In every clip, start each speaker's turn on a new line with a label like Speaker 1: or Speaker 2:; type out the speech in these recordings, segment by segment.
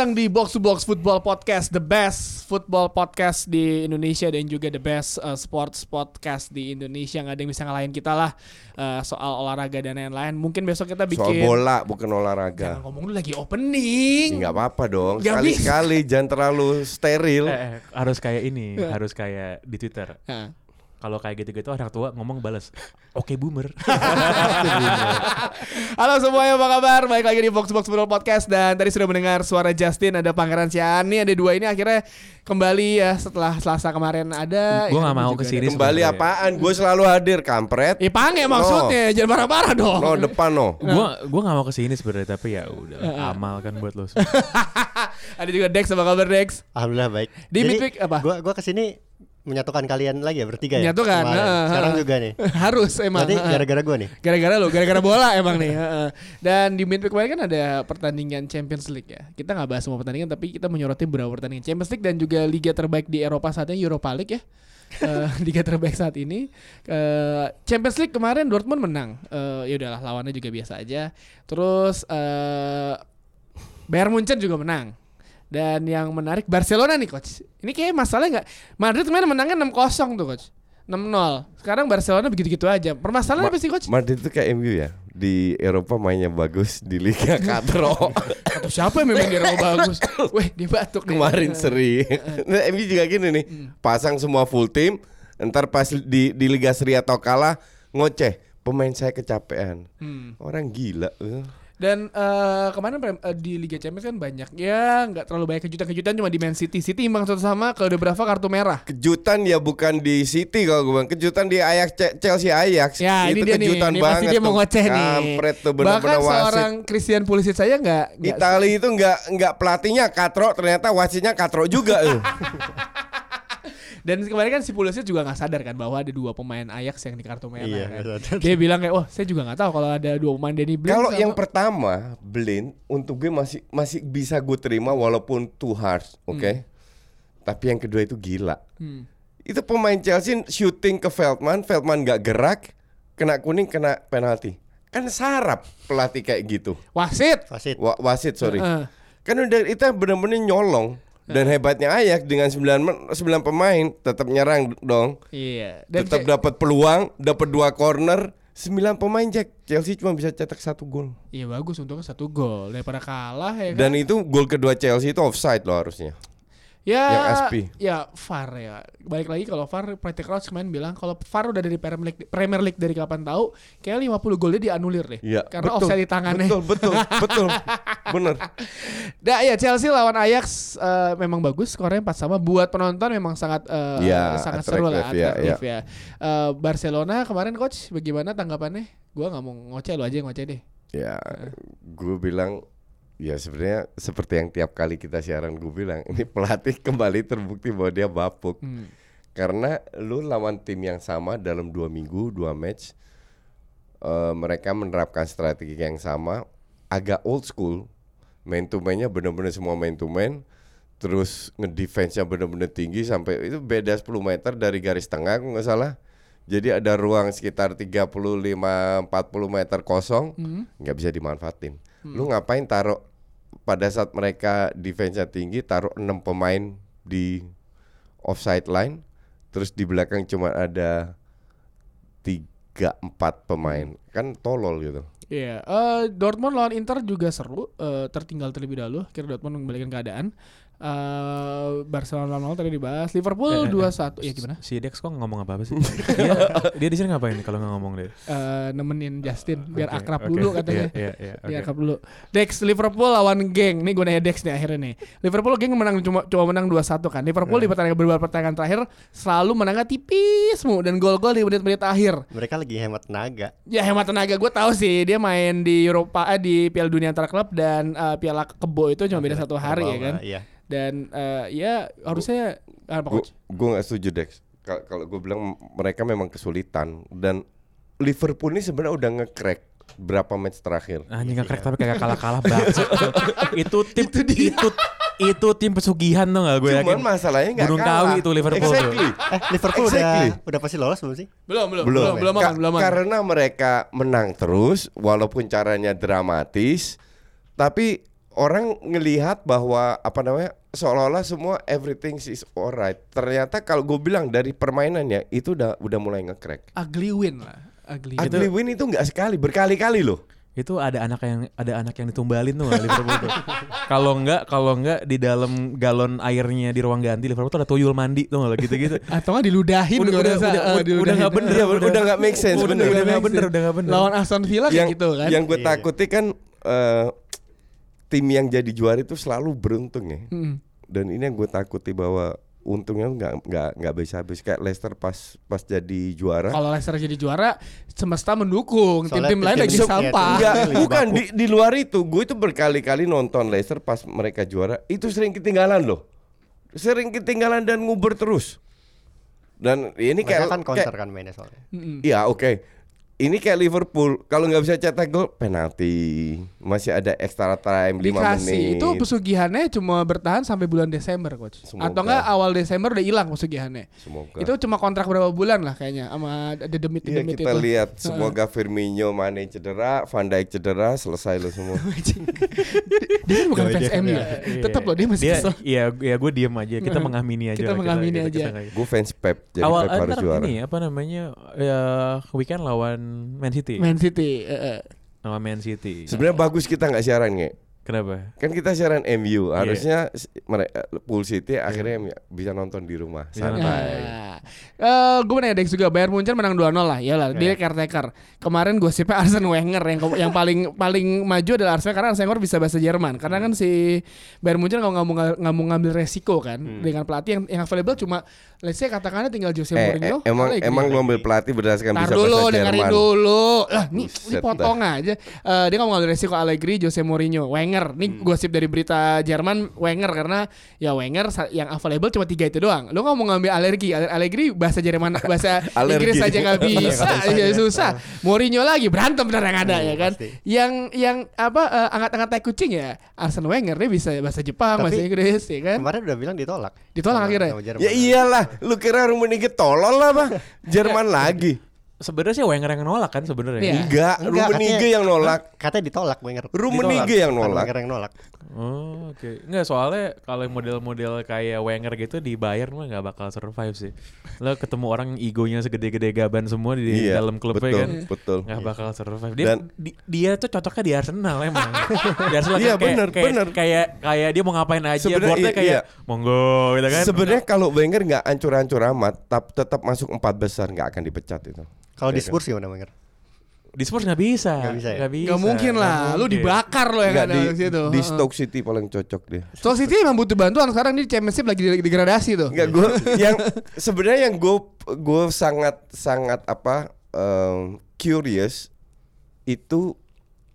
Speaker 1: Datang di Box to Box Football Podcast, the best football podcast di Indonesia dan juga the best uh, sports podcast di Indonesia. Nggak ada yang bisa ngalahin kita lah uh, soal olahraga dan lain-lain. Mungkin besok kita bikin.
Speaker 2: Soal bola bukan olahraga.
Speaker 1: Jangan ngomong dulu lagi opening.
Speaker 2: Nggak apa-apa dong. Sekali-sekali jangan terlalu steril.
Speaker 3: Eh, eh, harus kayak ini, harus kayak di Twitter.
Speaker 1: Nah.
Speaker 3: Kalau kayak gitu-gitu orang tua ngomong balas, oke boomer.
Speaker 1: Halo semuanya apa kabar? Balik lagi di Box Box Football Podcast dan tadi sudah mendengar suara Justin, ada Pangeran Ciani, ada dua ini akhirnya kembali ya setelah Selasa kemarin ada.
Speaker 3: Gua
Speaker 1: ya,
Speaker 3: nggak mau
Speaker 1: ke
Speaker 3: sini.
Speaker 1: ada.
Speaker 2: Kembali apaan? Gue selalu hadir, kampret.
Speaker 1: Eh pange maksudnya, jangan marah-marah dong.
Speaker 2: No, depan no.
Speaker 3: Gua gua nggak mau ke sini sebenarnya tapi ya udah amal kan buat lo.
Speaker 1: ada juga Dex, apa kabar Dex?
Speaker 4: Alhamdulillah baik.
Speaker 1: Di
Speaker 4: Jadi,
Speaker 1: midweek apa?
Speaker 4: Gua gua ke sini menyatukan kalian lagi ya bertiga ya.
Speaker 1: Menyatukan, heeh,
Speaker 4: Sekarang juga nih.
Speaker 1: Harus emang. Heeh.
Speaker 4: gara-gara gua nih.
Speaker 1: Gara-gara lo, gara-gara bola emang nih. heeh. Dan di midweek kemarin kan ada pertandingan Champions League ya. Kita nggak bahas semua pertandingan, tapi kita menyoroti beberapa pertandingan Champions League dan juga liga terbaik di Eropa saat ini Europa League ya. Eh, liga terbaik saat ini Eh, Champions League kemarin Dortmund menang. Eh, ya udahlah lawannya juga biasa aja. Terus eh Bayern Munchen juga menang. Dan yang menarik Barcelona nih coach. Ini kayak masalahnya nggak Madrid kemarin menangnya 6-0 tuh coach. 6-0. Sekarang Barcelona begitu-gitu aja. Permasalahan
Speaker 2: Ma-
Speaker 1: apa sih coach?
Speaker 2: Madrid itu kayak MU ya. Di Eropa mainnya bagus, di Liga Katro.
Speaker 1: Atau siapa yang memang dia bagus? Weh, dia batuk.
Speaker 2: Kemarin seri. Nah, MU juga gini nih. Pasang semua full team, ntar pas di di Liga Seri atau kalah ngoceh. Pemain saya kecapean.
Speaker 1: Hmm.
Speaker 2: Orang gila.
Speaker 1: Dan eh, kemarin eh, di Liga Champions kan banyak ya, nggak terlalu banyak kejutan-kejutan cuma di Man City. City imbang satu sama kalau udah berapa kartu merah.
Speaker 2: Kejutan ya bukan di City kalau gue bilang kejutan di Ajax Chelsea Ajax
Speaker 1: Ya,
Speaker 2: itu
Speaker 1: ini dia nih.
Speaker 2: kejutan
Speaker 1: Ini
Speaker 2: banget
Speaker 1: pasti dia mau
Speaker 2: tuh.
Speaker 1: ngoceh nih.
Speaker 2: Kampret tuh
Speaker 1: Bahkan
Speaker 2: benar-benar wasit.
Speaker 1: seorang Christian Pulisic saya nggak
Speaker 2: Itali itu nggak nggak pelatihnya Katro ternyata wasitnya Katro juga.
Speaker 1: Dan kemarin kan si Pulisic juga nggak sadar kan bahwa ada dua pemain Ajax yang di kartu merah.
Speaker 4: Iya,
Speaker 1: kan. Dia bilang kayak, oh saya juga nggak tahu kalau ada dua pemain Danny Blind.
Speaker 2: Kalau yang pertama Blind untuk gue masih masih bisa gue terima walaupun too harsh, oke? Tapi yang kedua itu gila.
Speaker 1: Hmm.
Speaker 2: Itu pemain Chelsea shooting ke Feldman, Feldman nggak gerak, kena kuning, kena penalti. Kan sarap pelatih kayak gitu.
Speaker 1: wasit.
Speaker 4: Wasit.
Speaker 2: Wa- wasit sorry.
Speaker 1: Heeh.
Speaker 2: Kan udah itu bener-bener nyolong. Dan hebatnya Ajax dengan 9 men- 9 pemain tetap nyerang dong.
Speaker 1: Iya. Dan
Speaker 2: tetap dapat peluang, dapat dua corner, 9 pemain Jack. Chelsea cuma bisa cetak satu gol.
Speaker 1: Iya bagus untungnya satu gol daripada kalah ya kan.
Speaker 2: Dan itu gol kedua Chelsea itu offside loh harusnya.
Speaker 1: Ya,
Speaker 2: yang SP.
Speaker 1: ya VAR ya. Balik lagi kalau VAR, Peter Crouch kemarin bilang kalau VAR udah dari Premier League, Premier League dari kapan tahu, kayak 50 golnya dianulir deh.
Speaker 2: Iya.
Speaker 1: Karena
Speaker 2: betul,
Speaker 1: offside di tangannya.
Speaker 2: Betul, betul, betul. Bener.
Speaker 1: Nah, ya Chelsea lawan Ajax eh, memang bagus, skornya 4 sama. Buat penonton memang sangat eh,
Speaker 2: Iya,
Speaker 1: sangat seru lah,
Speaker 2: atraktif, ya,
Speaker 1: atraktif ya. Eh, Barcelona kemarin coach bagaimana tanggapannya? Gua nggak mau ngoceh lu aja yang ngoceh deh.
Speaker 2: Ya, gue bilang ya sebenarnya seperti yang tiap kali kita siaran gue bilang ini pelatih kembali terbukti bahwa dia bapuk.
Speaker 1: Hmm.
Speaker 2: Karena lu lawan tim yang sama dalam dua minggu dua match, eh, mereka menerapkan strategi yang sama, agak old school, main to mainnya bener-bener semua main to main, terus ngedefense-nya bener-bener tinggi sampai itu beda 10 meter dari garis tengah, aku nggak salah. Jadi ada ruang sekitar 35-40 meter kosong,
Speaker 1: Hmm.
Speaker 2: nggak bisa dimanfaatin. Lu ngapain taruh pada saat mereka defense-nya tinggi taruh 6 pemain di offside line terus di belakang cuma ada 3 4 pemain. Kan tolol gitu.
Speaker 1: Iya, eh, Dortmund lawan Inter juga seru, eh, tertinggal terlebih dahulu, kira Dortmund mengembalikan keadaan. Eh, Barcelona lawan tadi dibahas. Liverpool
Speaker 3: Eh, eh,
Speaker 1: dua satu. Ya gimana?
Speaker 3: Si Dex kok ngomong apa apa sih? dia, dia di sini ngapain kalau nggak ngomong deh?
Speaker 1: Eh, nemenin Justin biar
Speaker 3: Oke,
Speaker 1: akrab
Speaker 3: oke.
Speaker 1: dulu katanya.
Speaker 3: Iya, iya, iya,
Speaker 1: Biar
Speaker 3: oke.
Speaker 1: akrab dulu. Dex Liverpool lawan geng. Nih gue nanya Dex nih akhirnya nih. Liverpool geng menang cuma cuma menang 2-1 kan. Liverpool di pertandingan beberapa pertandingan terakhir selalu menangnya tipis mu dan gol-gol di menit-menit akhir.
Speaker 4: Mereka lagi hemat tenaga.
Speaker 1: Ya hemat tenaga gue tahu sih dia main di Eropa eh, di Piala Dunia antar klub dan eh, Piala Kebo itu cuma beda satu hari ya kan.
Speaker 4: Iya.
Speaker 1: Dan eh, ya harusnya apa
Speaker 2: Gue
Speaker 1: coach?
Speaker 2: gue nggak setuju Dex. Kal- Kalau gue bilang mereka memang kesulitan dan Liverpool ini sebenarnya udah nge-crack berapa match terakhir.
Speaker 3: Anjing nggak crack tapi kayak kalah-kalah banget. itu tim itu, itu tim pesugihan tuh nggak gue yakin.
Speaker 2: Cuman masalahnya nggak
Speaker 3: Gunung
Speaker 2: kalah.
Speaker 3: Kawi itu Liverpool tuh.
Speaker 2: Exactly.
Speaker 4: Eh Liverpool
Speaker 2: Exactly.
Speaker 4: udah udah pasti lolos belum sih?
Speaker 1: Belum belum
Speaker 2: belum
Speaker 1: belum belum
Speaker 2: Ka-
Speaker 1: aman, belum aman.
Speaker 2: karena mereka menang terus walaupun caranya dramatis tapi orang ngelihat bahwa apa namanya seolah-olah semua everything is alright ternyata kalau gue bilang dari permainannya itu udah udah mulai nge-crack
Speaker 1: Ugly win lah. Ugly. win.
Speaker 2: ugly win itu nggak sekali berkali-kali loh
Speaker 3: Itu ada anak yang ada anak yang ditumbalin tuh Liverpool tuh. Kalau nggak kalau nggak di dalam galon airnya di ruang ganti Liverpool tuh ada tuyul mandi tuh nggak gitu-gitu.
Speaker 1: Atau nggak diludahin
Speaker 3: Udah-
Speaker 1: gua
Speaker 3: udah-
Speaker 1: rasa.
Speaker 3: udah-
Speaker 1: Eh,
Speaker 3: udah
Speaker 1: diludahin.
Speaker 3: nggak bener.
Speaker 2: Iya, udah nggak make sense
Speaker 3: Udah-
Speaker 2: bener.
Speaker 3: udah nggak bener, udah nggak bener.
Speaker 1: Lawan Aston Villa
Speaker 2: yang
Speaker 1: kayak gitu kan.
Speaker 2: yang gue
Speaker 4: Iya, iya.
Speaker 2: takuti kan eh, tim yang jadi juara itu selalu beruntung ya
Speaker 1: Mm.
Speaker 2: dan ini yang gue takuti bahwa untungnya nggak nggak nggak bisa habis kayak Leicester pas pas jadi juara
Speaker 1: Kalau Leicester jadi juara, semesta mendukung. Tim-tim lain lagi sampah.
Speaker 4: iya,
Speaker 2: Enggak,
Speaker 4: lebih
Speaker 2: bukan di, di luar itu. Gue itu berkali-kali nonton Leicester pas mereka juara. Itu sering ketinggalan loh. Sering ketinggalan dan nguber terus. Dan ini
Speaker 4: Mereka
Speaker 2: kayak
Speaker 4: kan counter
Speaker 2: kayak-
Speaker 4: kan mainnya soalnya.
Speaker 1: Mm-mm.
Speaker 2: Iya oke. Ini kayak Liverpool. Kalau nggak bisa cetak gol penalti. Masih ada extra time 5
Speaker 1: Dikasih
Speaker 2: menit.
Speaker 1: itu pesugihannya cuma bertahan sampai bulan Desember coach.
Speaker 2: Semoga.
Speaker 1: Atau enggak awal Desember udah hilang pesugihannya.
Speaker 2: Semoga.
Speaker 1: Itu cuma kontrak berapa bulan lah kayaknya sama ada demit
Speaker 2: Iya
Speaker 1: demit
Speaker 2: kita
Speaker 1: itu.
Speaker 2: lihat semoga Firmino, Mane cedera, Van Dijk cedera, selesai lo semua.
Speaker 1: dia kan bukan fans
Speaker 4: dia-
Speaker 1: MU.
Speaker 3: Iya.
Speaker 1: Tetap loh dia masih
Speaker 3: Dia-
Speaker 1: kesel.
Speaker 3: Iya, ya gue diem aja. Kita mengamini aja.
Speaker 1: Kita mengamini
Speaker 3: kita-
Speaker 1: aja.
Speaker 3: nggak-
Speaker 2: Gue fans Pep, jadi
Speaker 3: Awal
Speaker 2: Pep harus
Speaker 3: ntar
Speaker 2: juara.
Speaker 3: ini apa namanya ya weekend lawan Man City.
Speaker 1: Man City. eh, eh.
Speaker 3: Lawan Man City.
Speaker 2: Sebenarnya bagus kita nggak siaran nge.
Speaker 3: Kenapa?
Speaker 2: Kan kita siaran MU,
Speaker 3: Iya.
Speaker 2: harusnya mereka Pool City akhirnya MU bisa nonton di rumah.
Speaker 3: Bisa
Speaker 2: Santai.
Speaker 1: Nah, eh gue nanya Dex juga Bayern Munchen menang 2-0 lah ya lah dia caretaker kemarin gosipnya Arsene Wenger yang yang paling paling maju adalah Arsene karena Arsene Wenger bisa bahasa Jerman karena kan si Bayern Munchen nggak mau nggak mau ngambil resiko kan dengan pelatih yang yang available cuma let's say katakanlah tinggal Jose
Speaker 2: Eh,
Speaker 1: Mourinho
Speaker 2: eh, emang
Speaker 1: Allegri.
Speaker 2: emang lu ambil pelatih berdasarkan
Speaker 1: Tar
Speaker 2: bisa
Speaker 1: dulu,
Speaker 2: bahasa
Speaker 1: dengerin
Speaker 2: Jerman.
Speaker 1: dulu. Lah, nih, ini potong aja. Eh, dia nggak mau ngambil resiko Allegri, Jose Mourinho, Wenger. Nih
Speaker 2: Hmm.
Speaker 1: gosip dari berita Jerman, Wenger karena ya Wenger yang available cuma tiga itu doang. Lu nggak mau ngambil Allegri, Ale- Allegri bahasa Jerman, bahasa
Speaker 2: Alergi.
Speaker 1: Inggris aja nggak bisa, ya susah. Mourinho lagi berantem benar yang ada ya kan.
Speaker 4: pasti.
Speaker 1: Yang yang apa eh, angkat-angkat tai kucing ya, Arsene Wenger dia bisa bahasa Jepang,
Speaker 4: Tapi
Speaker 1: bahasa Inggris ya kan.
Speaker 4: Kemarin udah bilang ditolak.
Speaker 1: Ditolak
Speaker 4: Sama-
Speaker 1: akhirnya?
Speaker 2: Ya iyalah, lu kira Rummenigge tolol lah, Bang. Jerman lagi.
Speaker 3: Sebenarnya sih Wenger yang nolak kan sebenarnya.
Speaker 1: Iya.
Speaker 2: Enggak,
Speaker 4: Enggak,
Speaker 2: Rummenigge yang nolak.
Speaker 4: Katanya ditolak Wenger.
Speaker 2: Rummenigge yang nolak.
Speaker 4: Wenger yang nolak.
Speaker 3: Oh, oke. Enggak, soalnya kalau yang model-model kayak Wenger gitu di Bayern mah nggak bakal survive sih. Lo ketemu orang yang egonya segede-gede gaban semua di
Speaker 2: Iya,
Speaker 3: dalam klubnya
Speaker 2: betul,
Speaker 3: kan.
Speaker 2: betul.
Speaker 3: Nggak bakal survive. Dia
Speaker 2: Dan-
Speaker 3: di- dia tuh cocoknya di Arsenal emang. di Arsenal
Speaker 2: Iya,
Speaker 3: kayak,
Speaker 2: bener,
Speaker 3: kayak,
Speaker 2: bener.
Speaker 3: Kayak kayak dia mau ngapain aja,
Speaker 2: Sebenarnya
Speaker 3: boardnya
Speaker 2: iya,
Speaker 3: kayak
Speaker 2: iya.
Speaker 3: monggo gitu kan.
Speaker 2: Sebenarnya kalau Wenger nggak ancur-ancur amat, tap, tetap masuk empat besar nggak akan dipecat itu.
Speaker 4: Kalau di
Speaker 2: Iya kan?
Speaker 4: Spurs gimana Wenger?
Speaker 3: Di Spurs nggak bisa.
Speaker 4: Nggak bisa ya?
Speaker 3: Nggak bisa.
Speaker 1: Gak mungkin
Speaker 3: nggak
Speaker 1: lah, lu
Speaker 3: mungkin.
Speaker 1: dibakar lo yang
Speaker 2: Nggak,
Speaker 1: ada
Speaker 2: di,
Speaker 1: situ.
Speaker 2: di. Stoke City paling cocok dia.
Speaker 1: Stoke City emang butuh bantuan sekarang di Championship lagi di- degradasi tuh.
Speaker 2: Enggak gue yang sebenarnya yang gue gue sangat sangat apa em, curious itu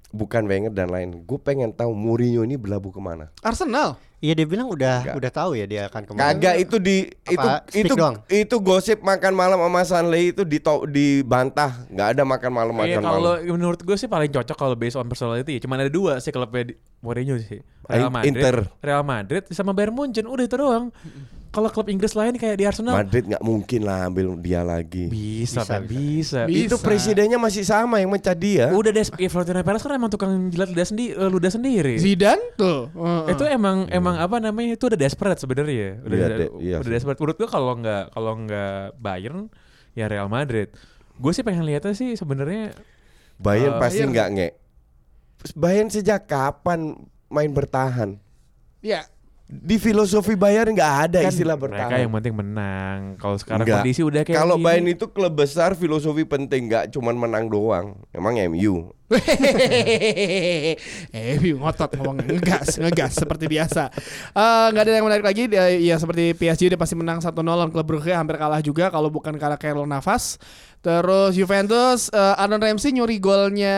Speaker 2: bukan Wenger dan lain. Gue pengen tahu Mourinho ini berlabuh ke mana.
Speaker 1: Arsenal.
Speaker 4: Iya dia bilang udah
Speaker 2: Enggak.
Speaker 4: udah tahu ya dia akan ke mana.
Speaker 2: Kagak itu di itu
Speaker 4: Apa, speak
Speaker 2: itu
Speaker 4: doang?
Speaker 2: itu gosip makan malam sama Sanley itu di dibantah. nggak ada makan malam
Speaker 3: Iya
Speaker 2: makan
Speaker 3: kalau
Speaker 2: malam.
Speaker 3: menurut gue sih paling cocok kalau based on personality ya. Cuma ada dua sih klubnya di- Mourinho sih. Real Madrid,
Speaker 2: Inter.
Speaker 3: Real Madrid sama Bayern Munchen udah itu doang. Kalau klub Inggris lain kayak di Arsenal
Speaker 2: Madrid nggak mungkin lah ambil dia lagi.
Speaker 3: bisa,
Speaker 4: Bisa,
Speaker 3: kan?
Speaker 4: bisa.
Speaker 3: bisa.
Speaker 1: Bisa.
Speaker 2: Itu presidennya masih sama yang mencari dia.
Speaker 3: Udah des ya, Florentino Perez kan emang tukang jilat lidah sendiri, ludah sendiri.
Speaker 1: Zidane tuh. Heeh.
Speaker 3: Itu emang emang apa namanya itu udah desperate sebenarnya. Udah
Speaker 2: Iya,
Speaker 3: udah,
Speaker 2: de- iya
Speaker 3: udah desperate. Menurut gue kalau nggak kalau nggak Bayern ya Real Madrid. Gue sih pengen lihatnya sih sebenarnya
Speaker 2: Bayern
Speaker 3: Eh,
Speaker 2: pasti nggak nge. Bayern sejak kapan main bertahan?
Speaker 1: Ya,
Speaker 2: Di filosofi Bayern nggak ada
Speaker 3: Kan
Speaker 2: istilah
Speaker 3: mereka
Speaker 2: bertahan.
Speaker 3: yang penting menang. Kalau sekarang
Speaker 2: Nggak.
Speaker 3: kondisi udah kayak
Speaker 2: Kalau. Bayern itu klub besar filosofi penting nggak cuman menang doang. Emang MU.
Speaker 1: eh, ngotot ngomong ngegas, ngegas seperti biasa. Eh, Nggak ada yang menarik lagi. Dia- Ya seperti PSG dia pasti menang 1-0 lawan klub Brugge hampir kalah juga kalau bukan karena Keylor Navas. Terus Juventus eh, Aaron Ramsey nyuri golnya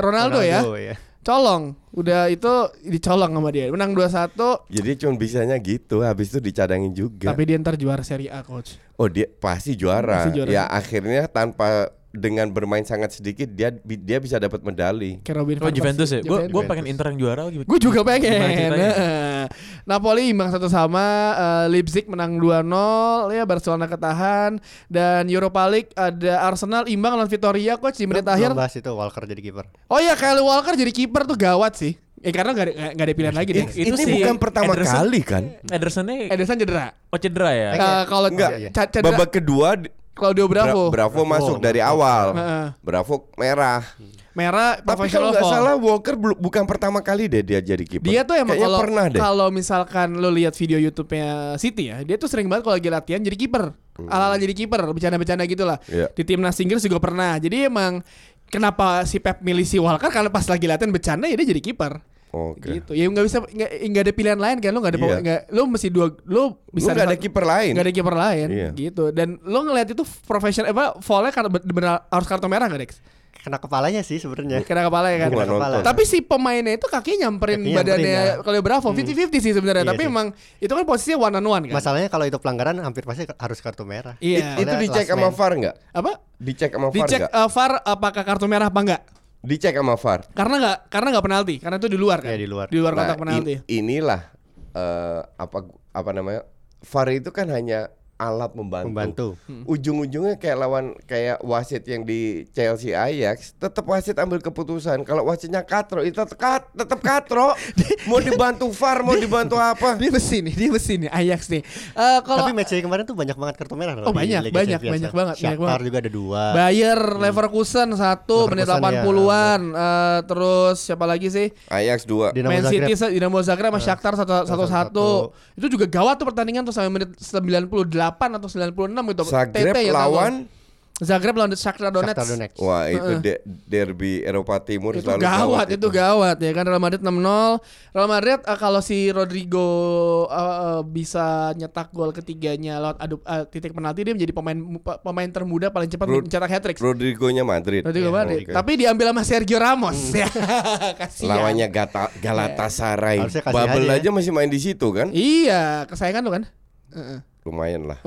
Speaker 1: Ronaldo, ya.
Speaker 4: ya.
Speaker 1: Colong. Udah itu dicolong sama dia. Menang 2-1
Speaker 2: Jadi cuma bisanya gitu. Habis itu dicadangin juga.
Speaker 1: tapi dia ntar juara Serie A coach.
Speaker 2: Oh dia pasti juara.
Speaker 1: Pasti juara.
Speaker 2: Ya akhirnya tanpa dengan bermain sangat sedikit dia dia bisa dapat medali.
Speaker 1: Kayak Robin
Speaker 3: Oh Juventus ya? Gue gue pengen Inter yang juara.
Speaker 1: Gue juga pengen. Heeh. Napoli imbang satu sama, eh, Leipzig menang 2-0, ya Barcelona ketahan dan Europa League ada Arsenal imbang lawan Vitoria coach di menit akhir.
Speaker 4: bahas itu Walker jadi kiper.
Speaker 1: Oh iya Kyle Walker jadi kiper tuh gawat sih. Eh karena gak ada, nggak ada pilihan lagi deh.
Speaker 3: Itu
Speaker 2: Ini
Speaker 3: si
Speaker 2: bukan pertama
Speaker 3: Ederson.
Speaker 2: kali kan?
Speaker 3: Edersonnya
Speaker 1: Ederson cedera.
Speaker 3: oh cedera ya?
Speaker 1: Eh, kalau
Speaker 2: Enggak.
Speaker 4: iya.
Speaker 1: cedera
Speaker 2: Babak kedua
Speaker 1: Claudio Bravo.
Speaker 2: Bra- Bravo masuk dari awal.
Speaker 1: Heeh.
Speaker 2: Bravo merah.
Speaker 1: Merah
Speaker 2: Tapi kalau nggak salah Walker bukan pertama kali deh dia jadi kiper.
Speaker 1: Dia tuh emang kalau
Speaker 2: pernah deh.
Speaker 1: kalau misalkan lo lihat video YouTube-nya City ya, dia tuh sering banget kalau lagi latihan jadi kiper. Ala-ala jadi kiper, bercanda-bercanda gitu lah.
Speaker 2: Hmm. Iya.
Speaker 1: Di timnas Inggris juga pernah. Jadi emang kenapa si Pep milih si Walker karena pas lagi latihan bercanda ya dia jadi kiper.
Speaker 2: Oke.
Speaker 1: Gitu. Ya nggak bisa nggak nggak ada pilihan lain kan lo nggak ada
Speaker 2: Iya.
Speaker 1: nggak lo mesti dua lo
Speaker 2: Lu
Speaker 1: bisa
Speaker 2: nggak ada kiper lain.
Speaker 1: nggak ada kiper lain
Speaker 2: Iya.
Speaker 1: gitu. Dan lo ngeliat itu profesional apa foulnya karena benar harus kartu merah nggak Dex?
Speaker 4: Kena kepalanya sih sebenarnya.
Speaker 1: Kena kepala ya kan.
Speaker 4: Kena kepala.
Speaker 1: Tapi si pemainnya itu kakinya nyamperin
Speaker 4: Kakinya
Speaker 1: badannya
Speaker 4: ya.
Speaker 1: kalau Bravo 50-50 sih sebenarnya.
Speaker 4: Iya
Speaker 1: Tapi
Speaker 4: sih.
Speaker 1: emang itu kan posisinya one on one kan.
Speaker 4: Masalahnya kalau itu pelanggaran hampir pasti harus kartu merah.
Speaker 1: Iya.
Speaker 2: Itu dicek sama. VAR nggak?
Speaker 1: apa?
Speaker 2: Dicek sama VAR
Speaker 1: Dicek uh, VAR apakah kartu merah apa enggak?
Speaker 2: Dicek sama VAR.
Speaker 1: Karena enggak karena enggak penalti, karena itu di luar kan.
Speaker 4: Iya, di luar.
Speaker 1: Di luar
Speaker 2: Nah,
Speaker 1: kotak penalti.
Speaker 2: in- inilah eh, apa apa namanya? VAR itu kan hanya alat membantu.
Speaker 4: Membantu.
Speaker 1: Hmm.
Speaker 2: Ujung-ujungnya kayak lawan kayak wasit yang di Chelsea Ajax, tetap wasit ambil keputusan. Kalau wasitnya katro, itu tetap kat, tetap katro. mau dibantu VAR, mau dibantu apa?
Speaker 1: Dia besi nih, dia besi nih Ajax nih. Eh kalau
Speaker 4: Tapi match kemarin tuh banyak banget kartu merah
Speaker 1: Oh, banyak,
Speaker 4: Liga
Speaker 1: banyak,
Speaker 4: Champions.
Speaker 1: banyak banget, banyak
Speaker 4: Shakhtar
Speaker 1: banget.
Speaker 4: juga ada dua.
Speaker 1: Bayer Leverkusen satu menit
Speaker 4: Leverkusen, ya.
Speaker 1: 80-an. Eh, terus siapa lagi sih?
Speaker 2: Ajax 2.
Speaker 4: Dinamo
Speaker 1: Man City Dinamo Zagreb sama Shakhtar satu satu satu. Itu juga gawat tuh pertandingan tuh sampai menit 98 atau 96 gitu.
Speaker 2: Zagreb
Speaker 1: TT ya,
Speaker 2: lawan
Speaker 1: Zagreb lawan Shakhtar Donetsk.
Speaker 4: Shakhtar Donetsk.
Speaker 2: Wah, itu de- derby Eropa Timur
Speaker 1: Itu
Speaker 2: selalu
Speaker 1: gawat, itu gawat ya kan Real Madrid 6-0. Real Madrid eh, kalau si Rodrigo eh, eh, bisa nyetak gol ketiganya lewat adu eh, titik penalti dia menjadi pemain pe- pemain termuda paling cepat
Speaker 2: Rod-
Speaker 1: mencetak hat-trick.
Speaker 2: Rodrigo-nya Madrid.
Speaker 1: Rodrigo
Speaker 4: Iya,
Speaker 1: Madrid.
Speaker 2: oke.
Speaker 1: Tapi diambil sama Sergio Ramos. Ya. Kasihan.
Speaker 2: Lawannya Gata, Galatasaray. Babel
Speaker 4: aja ya.
Speaker 2: aja masih main di situ kan?
Speaker 1: Iya, kesayangan tuh kan. Heeh.
Speaker 2: Lumayan lah.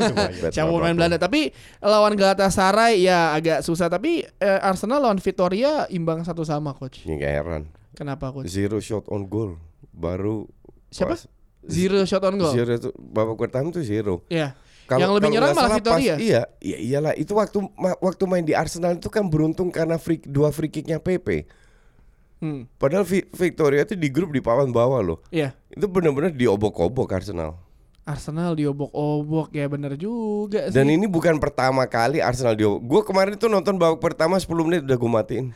Speaker 1: Siapa pemain Belanda tapi lawan Galatasaray ya agak susah tapi eh, Arsenal lawan Vitoria imbang satu sama coach.
Speaker 2: Ini gak heran.
Speaker 1: Kenapa coach?
Speaker 2: Zero shot on goal. Baru
Speaker 1: Siapa?
Speaker 2: pas-
Speaker 1: Zero shot on goal.
Speaker 2: Zero itu babak pertama tuh zero.
Speaker 1: Iya.
Speaker 2: Kalau-
Speaker 1: Yang lebih nyerang malah
Speaker 2: salah
Speaker 1: Vitoria.
Speaker 2: Pas, iya, iya iyalah. Itu waktu ma- waktu main di Arsenal itu kan beruntung karena free, dua free kicknya PP.
Speaker 1: Hmm.
Speaker 2: Padahal Vi- Victoria itu di grup di papan bawah loh.
Speaker 1: Iya.
Speaker 2: Itu benar-benar diobok-obok Arsenal.
Speaker 1: Arsenal diobok-obok ya bener juga sih.
Speaker 2: Dan ini bukan pertama kali Arsenal diobok. Gue kemarin tuh nonton babak pertama 10 menit udah gue matiin.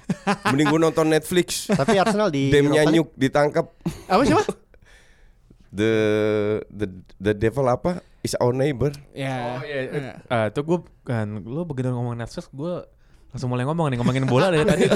Speaker 2: Mending gue nonton Netflix.
Speaker 4: Tapi Arsenal di
Speaker 2: Demnya
Speaker 4: Europa League
Speaker 2: nyuk ditangkap.
Speaker 1: Apa siapa?
Speaker 2: The the the devil apa? Is our neighbor.
Speaker 1: ya.
Speaker 3: Oh iya,
Speaker 1: Iya.
Speaker 3: Ah, itu gue kan lu begitu ngomong Netflix gue langsung mulai ngomong nih ngomongin bola dari tadi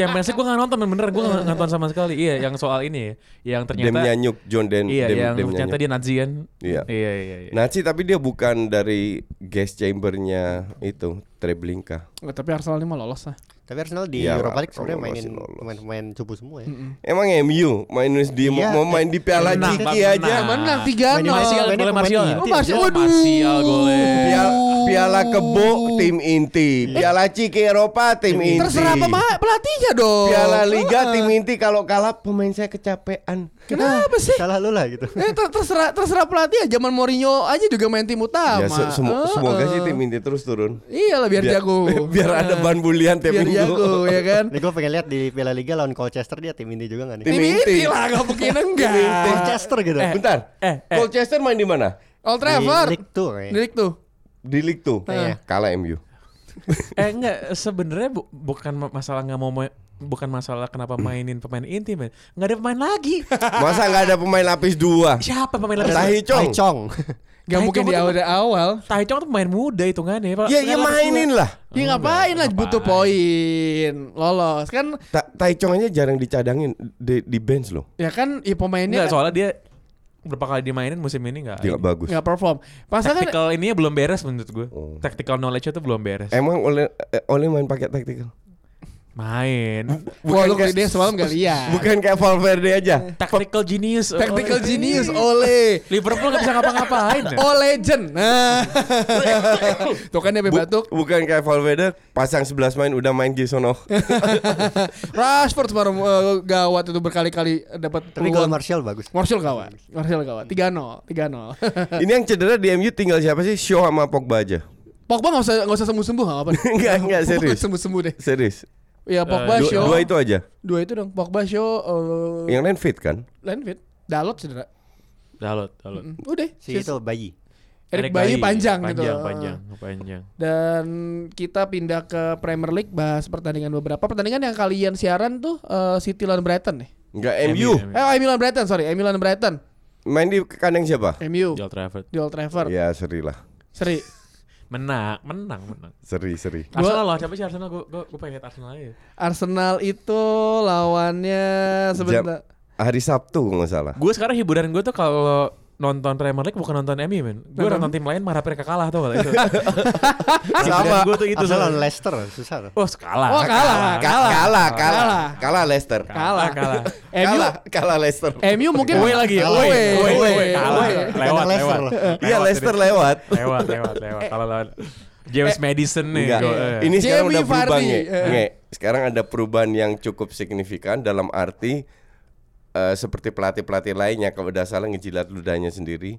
Speaker 3: Champions League gue nggak nonton bener gue nggak nonton sama sekali iya yang soal ini ya yang ternyata
Speaker 2: Demnya nyuk John Den
Speaker 3: iya
Speaker 2: Dem,
Speaker 3: yang
Speaker 2: Demnya
Speaker 3: ternyata dia Nazi kan
Speaker 2: Iya.
Speaker 3: iya iya, iya.
Speaker 2: Nazi tapi dia bukan dari gas chambernya itu Treblinka.
Speaker 1: Oh, tapi Arsenal ini mah lolos lah.
Speaker 4: Tapi Arsenal di
Speaker 2: Iya,
Speaker 4: Europa League sebenarnya mainin pemain-pemain cupu semua ya.
Speaker 2: Emang MU main di
Speaker 4: Iya,
Speaker 2: mau main di Piala Ciki aja.
Speaker 1: Menang 3-0.
Speaker 4: Main di
Speaker 3: Martial, Martial.
Speaker 1: Oh, Martial.
Speaker 4: aja.
Speaker 1: Waduh.
Speaker 3: Martial golnya.
Speaker 2: Piala, Piala Kebo tim inti, Piala Ciki Eropa tim inti.
Speaker 1: Terserah pema- pelatihnya dong.
Speaker 2: Piala Liga
Speaker 1: Ah.
Speaker 2: tim inti kalau kalah pemain saya kecapean.
Speaker 1: Kenapa sih?
Speaker 4: Salah lu lah gitu.
Speaker 1: Eh, ter- terserah terserah pelatih ya. Zaman Mourinho aja juga main tim utama.
Speaker 2: Ya se-
Speaker 1: Eh,
Speaker 2: semoga
Speaker 1: eh.
Speaker 2: sih tim inti terus turun.
Speaker 1: Iya lah biar, jago.
Speaker 2: biar ada
Speaker 1: Eh,
Speaker 2: ban bulian tiap
Speaker 1: biar
Speaker 2: minggu.
Speaker 1: jago ya kan.
Speaker 4: Nih gue pengen lihat di Piala Liga lawan Colchester dia tim inti juga gak nih?
Speaker 2: Tim
Speaker 1: Tim
Speaker 2: inti.
Speaker 1: inti lah gak mungkin enggak.
Speaker 4: Colchester gitu.
Speaker 2: Bentar.
Speaker 3: eh, eh.
Speaker 2: Colchester main di mana?
Speaker 1: Old
Speaker 4: Di
Speaker 1: Trafford.
Speaker 4: League Two kayaknya.
Speaker 1: Di League tuh.
Speaker 2: Di League tuh.
Speaker 4: Iya.
Speaker 2: Kalah MU.
Speaker 3: eh enggak sebenarnya bu- bukan ma- masalah nggak mau ma- bukan masalah kenapa mainin pemain inti men. Nggak ada pemain lagi.
Speaker 2: Masa nggak ada pemain lapis dua?
Speaker 3: Siapa pemain lapis?
Speaker 2: Tahi
Speaker 4: Tai
Speaker 2: Chong.
Speaker 4: Chong.
Speaker 1: Gak
Speaker 3: Tai
Speaker 1: mungkin di awal awal.
Speaker 3: Tai Chong tuh pemain muda hitungannya. Pak.
Speaker 2: Ya, ya mainin lah.
Speaker 1: Ya ngapain lah butuh poin lolos kan
Speaker 2: Ta Tai Chong aja jarang dicadangin di, di bench loh.
Speaker 1: ya kan ya pemainnya
Speaker 3: Enggak, soalnya dia berapa kali dimainin musim ini nggak.
Speaker 2: Nggak bagus.
Speaker 1: nggak perform. Pasal kan
Speaker 3: Tactical ininya belum beres menurut gue.
Speaker 2: Oh.
Speaker 3: Tactical knowledge itu belum beres.
Speaker 2: Emang oleh eh, oleh main pakai taktikal?
Speaker 3: Main.
Speaker 1: Wah lu
Speaker 2: kayak-
Speaker 1: dia semalam gak lihat.
Speaker 2: Bukan kayak Valverde aja.
Speaker 3: Tactical genius.
Speaker 1: Tactical genius oleh
Speaker 3: Liverpool nggak bisa ngapa-ngapain. ya?
Speaker 1: Oh legend. Nah. Tuh kan dia batuk.
Speaker 2: bukan kayak Valverde pasang 11 main udah main Gisono.
Speaker 1: Rashford semalam eh, gawat itu berkali-kali dapat
Speaker 4: Tapi gol
Speaker 1: peluang.
Speaker 4: Martial bagus.
Speaker 1: Martial gawat. Martial gawat. 3-0, 3-0.
Speaker 2: Ini yang cedera di MU tinggal siapa sih? Shaw sama Pogba aja.
Speaker 1: Pogba enggak usah enggak usah sembuh-sembuh enggak apa.
Speaker 2: Enggak, enggak, serius.
Speaker 1: sembuh-sembuh deh.
Speaker 2: Serius.
Speaker 1: Ya Pogba
Speaker 3: Eh,
Speaker 2: Dua,
Speaker 1: show.
Speaker 2: dua itu aja.
Speaker 1: Dua itu dong. Pogba show eh
Speaker 2: Yang lain fit kan?
Speaker 1: lain fit. Dalot cedera.
Speaker 3: Dalot, dalot.
Speaker 1: Mm, Udah.
Speaker 4: Si itu bayi.
Speaker 1: Erik Bayi panjang, gitu.
Speaker 3: panjang, panjang, panjang.
Speaker 1: Dan kita pindah ke Premier League bahas pertandingan beberapa pertandingan yang kalian siaran tuh eh, City lawan Brighton nih.
Speaker 2: Enggak MU.
Speaker 1: Eh, MU lawan Brighton, sorry. MU lawan Brighton.
Speaker 2: Main di kandang siapa?
Speaker 1: MU
Speaker 3: Di Old Trafford.
Speaker 1: di Old Trafford.
Speaker 2: Ya seri lah.
Speaker 1: Seri.
Speaker 3: Menang, menang, menang.
Speaker 2: Seri seri.
Speaker 3: Arsenal lah, siapa sih Arsenal? Gue gue gue pengen lihat Arsenal aja.
Speaker 1: Arsenal itu lawannya sebentar.
Speaker 2: Hari Sabtu nggak salah.
Speaker 3: Gue sekarang hiburan gue tuh kalau nonton Premier League bukan nonton MU men. Gue
Speaker 1: Nonton?
Speaker 3: nonton tim lain marah mereka kalah tuh itu.
Speaker 2: Sama.
Speaker 3: gue tuh itu.
Speaker 4: Lawan
Speaker 3: soalnya.
Speaker 4: Leicester susah tuh.
Speaker 3: Oh kalah.
Speaker 1: Oh, kalah.
Speaker 2: Ka- kalah, kalah,
Speaker 1: Kalah.
Speaker 2: kalah Leicester.
Speaker 1: Kalah.
Speaker 3: kalah.
Speaker 1: MU
Speaker 2: Kalah, kalah Leicester.
Speaker 1: MU mungkin
Speaker 3: Away lagi ya,
Speaker 1: Away,
Speaker 3: away, kalah. Lewat, lewat.
Speaker 2: Iya Leicester lewat.
Speaker 3: Lewat, lewat, lewat. Kalau lawan James Madison nih.
Speaker 2: Enggak.
Speaker 3: eh.
Speaker 2: Ini sekarang
Speaker 1: Jamie
Speaker 2: udah berubah nge.
Speaker 1: Eh.
Speaker 2: Sekarang ada perubahan yang cukup signifikan dalam arti eh, seperti pelatih-pelatih lainnya kalau udah salah ngejilat ludahnya sendiri.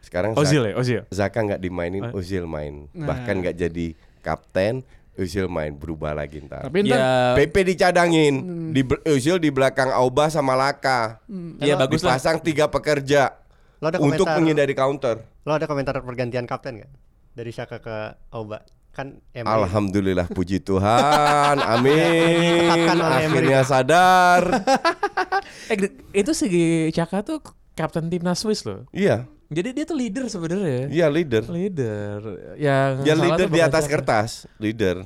Speaker 2: Sekarang
Speaker 3: Ozil ya, Ozil.
Speaker 2: Zaka nggak dimainin,
Speaker 3: Oh.
Speaker 2: Ozil main.
Speaker 1: Nah.
Speaker 2: Bahkan nggak jadi kapten, Ozil main berubah lagi ntar.
Speaker 1: Tapi ntar
Speaker 3: Ya,
Speaker 2: PP dicadangin, di bel- Ozil di belakang Auba sama Laka.
Speaker 3: ya bagus lah.
Speaker 2: Dipasang tiga pekerja
Speaker 4: Lo ada
Speaker 2: untuk
Speaker 4: komentar,
Speaker 2: menghindari counter.
Speaker 4: lo ada komentar pergantian kapten gak? Dari Saka ke Auba. Kan MU.
Speaker 2: Alhamdulillah puji Tuhan, amin. Akhirnya sadar.
Speaker 3: Eh, itu si Caka tuh kapten timnas Swiss loh.
Speaker 2: Iya,
Speaker 3: Jadi dia tuh leader sebenarnya.
Speaker 2: iya leader.
Speaker 3: Leader. Yang
Speaker 2: Ya
Speaker 3: salah
Speaker 2: leader di atas
Speaker 3: Xhaka.
Speaker 2: kertas, leader.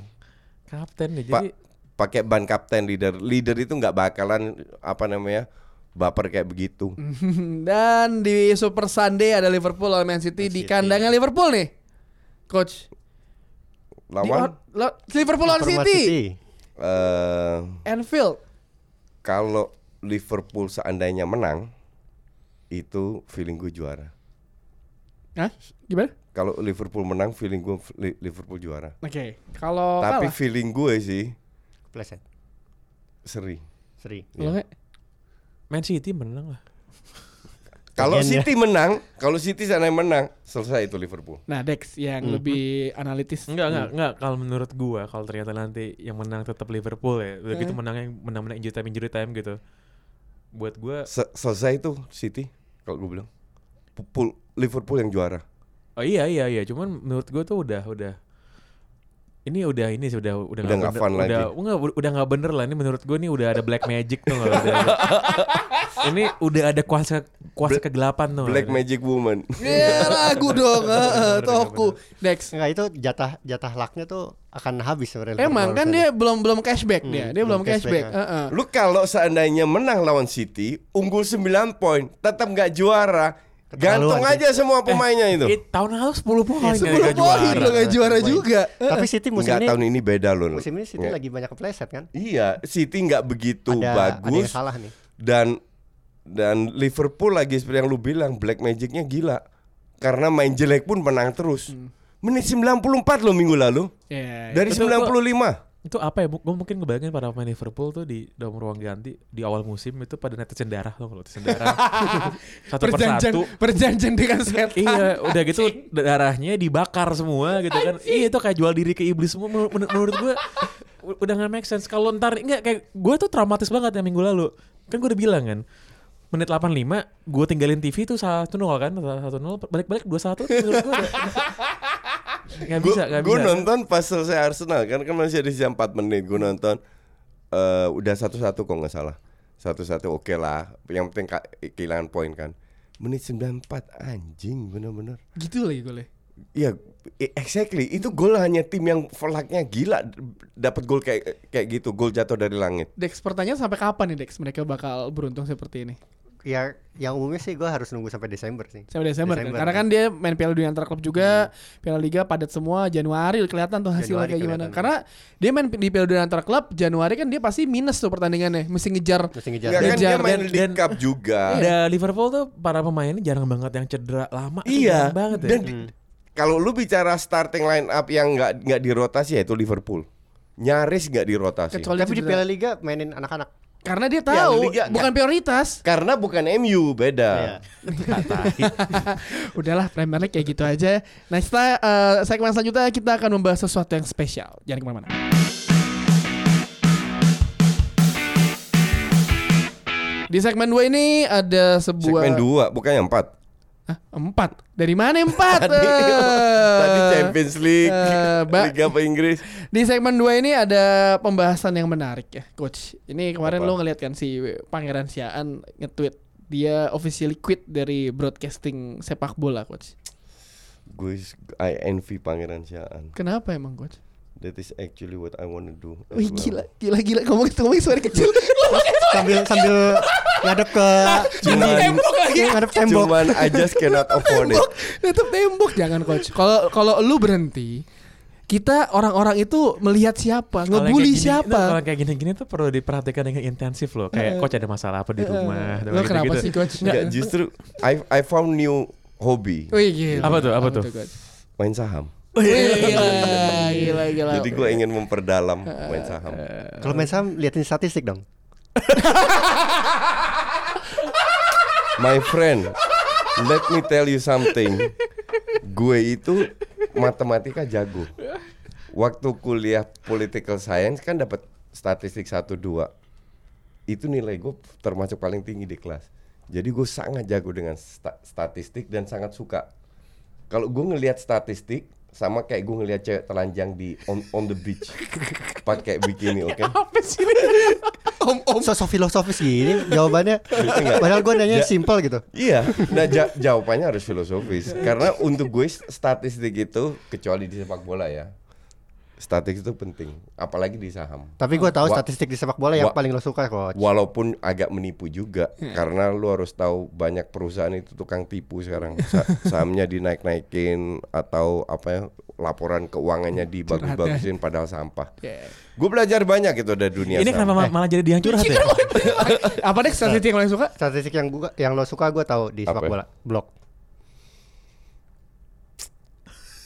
Speaker 3: Kapten nih.
Speaker 2: Pak
Speaker 3: Jadi
Speaker 2: pakai ban kapten leader. Leader itu nggak bakalan apa namanya baper kayak begitu.
Speaker 1: dan di Super Sunday ada Liverpool lawan Man City di
Speaker 4: City.
Speaker 1: kandangnya Liverpool nih. Coach. Di
Speaker 2: Lawan
Speaker 1: out- la- Liverpool lawan
Speaker 4: Format
Speaker 1: City.
Speaker 2: eh
Speaker 1: Anfield.
Speaker 2: kalau Liverpool seandainya menang itu feeling gue juara.
Speaker 1: Hah? Gimana?
Speaker 2: Kalau Liverpool menang feeling gue Li- Liverpool juara.
Speaker 1: Oke. Kalau
Speaker 2: Tapi
Speaker 1: kalah.
Speaker 2: feeling gue sih
Speaker 4: Pleset.
Speaker 2: seri.
Speaker 4: Seri.
Speaker 1: Kalau nggak,
Speaker 3: Man City menang lah.
Speaker 2: Kalau
Speaker 4: ya.
Speaker 2: City menang, kalau City seandainya menang, selesai itu Liverpool.
Speaker 1: Nah, Dex yang lebih analitis.
Speaker 3: Enggak, enggak, enggak. Kalau menurut gua kalau ternyata nanti yang menang tetap Liverpool ya. Udah gitu menangnya menang-menang injury time injury time gitu. Buat gua
Speaker 2: Se- selesai itu City kalau gue bilang. Pul- Liverpool yang juara.
Speaker 3: Oh iya iya iya, cuman menurut gua tuh udah udah ini udah ini sih udah udah
Speaker 2: Udah nggak fun
Speaker 3: udah,
Speaker 2: lagi.
Speaker 3: Enggak, udah nggak bener lah ini menurut gua nih udah ada black magic tuh nggak udah ada- ini udah ada kuasa kuasa kegelapan tuh
Speaker 2: Black Magic Woman.
Speaker 1: Ya lagu dong, heeh, toku. Dex.
Speaker 4: Enggak itu jatah jatah lucknya tuh akan habis sebenarnya.
Speaker 1: Emang kan dia belum belum cashback dia. Dia belum cashback.
Speaker 4: cashback,
Speaker 1: heeh.
Speaker 2: Lu kalau seandainya menang lawan City, unggul 9 poin, tetap nggak juara. Gantung aja semua pemainnya itu.
Speaker 3: Eh, tahun lalu 10 poin ya,
Speaker 1: 10
Speaker 3: nggak
Speaker 1: poin
Speaker 3: juara.
Speaker 1: lo gak juara juga.
Speaker 4: Tapi City musim
Speaker 2: Enggak
Speaker 4: ini
Speaker 2: tahun ini beda loh.
Speaker 4: musim ini City
Speaker 2: Nggak.
Speaker 4: lagi banyak kepleset kan?
Speaker 2: Iya, City nggak begitu
Speaker 4: Ada ada yang
Speaker 2: bagus
Speaker 4: salah nih.
Speaker 2: dan dan Liverpool lagi seperti yang lu bilang Black Magicnya gila. Karena main jelek pun menang terus.
Speaker 1: Hmm.
Speaker 2: Menit 94 loh minggu lalu.
Speaker 1: Ya,
Speaker 2: Dari
Speaker 3: Betul,
Speaker 2: 95.
Speaker 3: Itu apa ya? Gue mungkin ngebayangin para pemain Liverpool tuh di dalam ruang ganti di awal musim itu pada netesin darah tuh kalau netesin darah satu
Speaker 1: perjanjian
Speaker 3: persatu.
Speaker 1: perjanjian dengan setan.
Speaker 3: Iya, udah gitu darahnya dibakar semua gitu kan. Iya itu kayak jual diri ke iblis semua menur- menur- menurut gue udah nggak make sense. Kalau ntar enggak kayak gue tuh traumatis banget ya minggu lalu. Kan gue udah bilang kan menit 85 gue tinggalin TV tuh 1-0 kan 1-0 balik-balik 2-1 menurut gue Gak bisa, gak
Speaker 2: Gue nonton pas selesai Arsenal kan kan masih ada sisa 4 menit gue nonton eh, udah satu-satu kok nggak salah. Satu-satu oke lah. Yang penting kehilangan poin kan. Menit 94 anjing bener-bener.
Speaker 1: Gitu lagi golnya.
Speaker 2: Iya, i- exactly. Itu gol hanya tim yang velaknya gila dapat gol kayak kayak gitu, gol jatuh dari langit.
Speaker 1: Dex pertanyaan sampai kapan nih Dex mereka bakal beruntung seperti ini?
Speaker 4: Ya, yang umumnya sih gue harus nunggu sampai Desember sih.
Speaker 1: Sampai Desember, kan?
Speaker 4: Desember,
Speaker 1: Karena
Speaker 4: ya.
Speaker 1: kan dia main Piala Dunia antar klub juga, Piala Liga padat semua Januari kelihatan tuh hasilnya
Speaker 4: Januari
Speaker 1: kayak gimana. Karena dia main di Piala Dunia antar klub Januari kan dia pasti minus tuh pertandingannya, mesti ngejar.
Speaker 4: Mesti ngejar.
Speaker 2: Enggak kan dia
Speaker 1: Ngejar
Speaker 2: main
Speaker 3: dan-
Speaker 2: League Cup juga.
Speaker 3: Ada Liverpool tuh para pemainnya jarang banget yang cedera lama.
Speaker 2: Iya.
Speaker 3: banget ya.
Speaker 2: Dan kalau lu bicara starting line up yang nggak nggak dirotasi ya itu Liverpool. Nyaris nggak dirotasi.
Speaker 1: Kecuali
Speaker 4: Tapi di. Piala Liga mainin anak-anak.
Speaker 1: Karena dia
Speaker 2: Ya,
Speaker 1: tahu
Speaker 2: Liga-
Speaker 1: bukan prioritas.
Speaker 2: Karena bukan MU beda.
Speaker 4: Iya.
Speaker 1: Udahlah Premier League kayak gitu aja. Next uh, segmen selanjutnya kita akan membahas sesuatu yang spesial. Jangan ke mana-mana. Di segmen 2 ini ada sebuah
Speaker 2: Segmen dua bukan yang empat.
Speaker 1: Hah, empat. Dari mana empat?
Speaker 2: Tadi,
Speaker 1: Eh.
Speaker 2: tadi Champions League,
Speaker 1: Ba-
Speaker 2: Liga apa Inggris.
Speaker 1: Di segmen 2 ini ada pembahasan yang menarik ya, coach. Ini kemarin
Speaker 2: Apa?
Speaker 1: lo ngeliat kan si Pangeran Siaan nge-tweet dia officially quit dari broadcasting sepak bola, coach.
Speaker 2: Gue I envy Pangeran Siaan.
Speaker 1: Kenapa emang, coach?
Speaker 2: That is actually what I wanna do.
Speaker 1: Wih
Speaker 2: well.
Speaker 1: gila, gila, gila. Ngomong ngomong suara kecil.
Speaker 4: sambil sambil ngadep ke
Speaker 2: Cuman-
Speaker 1: tembok lagi.
Speaker 4: ngadep tembok.
Speaker 2: Cuman I just cannot afford it.
Speaker 1: Nutup tembok jangan coach. Kalau kalau lu berhenti, kita orang-orang itu melihat siapa, ngebully siapa.
Speaker 3: nah, Kalau kayak gini-gini tuh perlu diperhatikan dengan intensif loh. Kayak coach ada masalah apa di rumah.
Speaker 1: Lo kenapa sih coach?
Speaker 2: Enggak, justru I I found new hobby,
Speaker 1: Wih gila.
Speaker 3: Apa tuh, apa tuh?
Speaker 1: coach?
Speaker 2: main saham.
Speaker 1: Gila, gila, gila.
Speaker 2: Jadi gue ingin memperdalam main saham.
Speaker 4: Kalau main saham liatin statistik dong.
Speaker 2: My friend, let me tell you something. Gue itu matematika jago. Waktu kuliah political science kan dapat statistik 1 2. Itu nilai gue termasuk paling tinggi di kelas. Jadi gue sangat jago dengan sta- statistik dan sangat suka. Kalau gue ngelihat statistik sama kayak gue ngelihat cewek telanjang di on, on the beach pakai bikini, oke?
Speaker 1: Apa sih ini? Om om.
Speaker 4: Sosok filosofis gini jawabannya. Padahal gue nanya
Speaker 2: Ya.
Speaker 4: simple gitu.
Speaker 2: Iya, nah ja- jawabannya harus filosofis. Karena untuk gue statistik itu kecuali di sepak bola ya, statistik itu penting, apalagi di saham.
Speaker 4: Tapi gue tahu
Speaker 2: Wa-
Speaker 4: statistik di sepak bola yang paling lo suka coach.
Speaker 2: Walaupun agak menipu juga, karena lu harus tahu banyak perusahaan itu tukang tipu sekarang. Sa- sahamnya dinaik-naikin atau apa ya, laporan keuangannya dibagus-bagusin padahal sampah.
Speaker 1: Yeah.
Speaker 2: Gue belajar banyak itu dari dunia
Speaker 3: Ini
Speaker 2: saham.
Speaker 3: kenapa ma- malah jadi dia yang curhat ya?
Speaker 1: Apa deh statistik yang paling suka?
Speaker 4: Statistik yang gua yang lo suka gue tahu di sepak
Speaker 2: Apa?
Speaker 4: bola. Blok.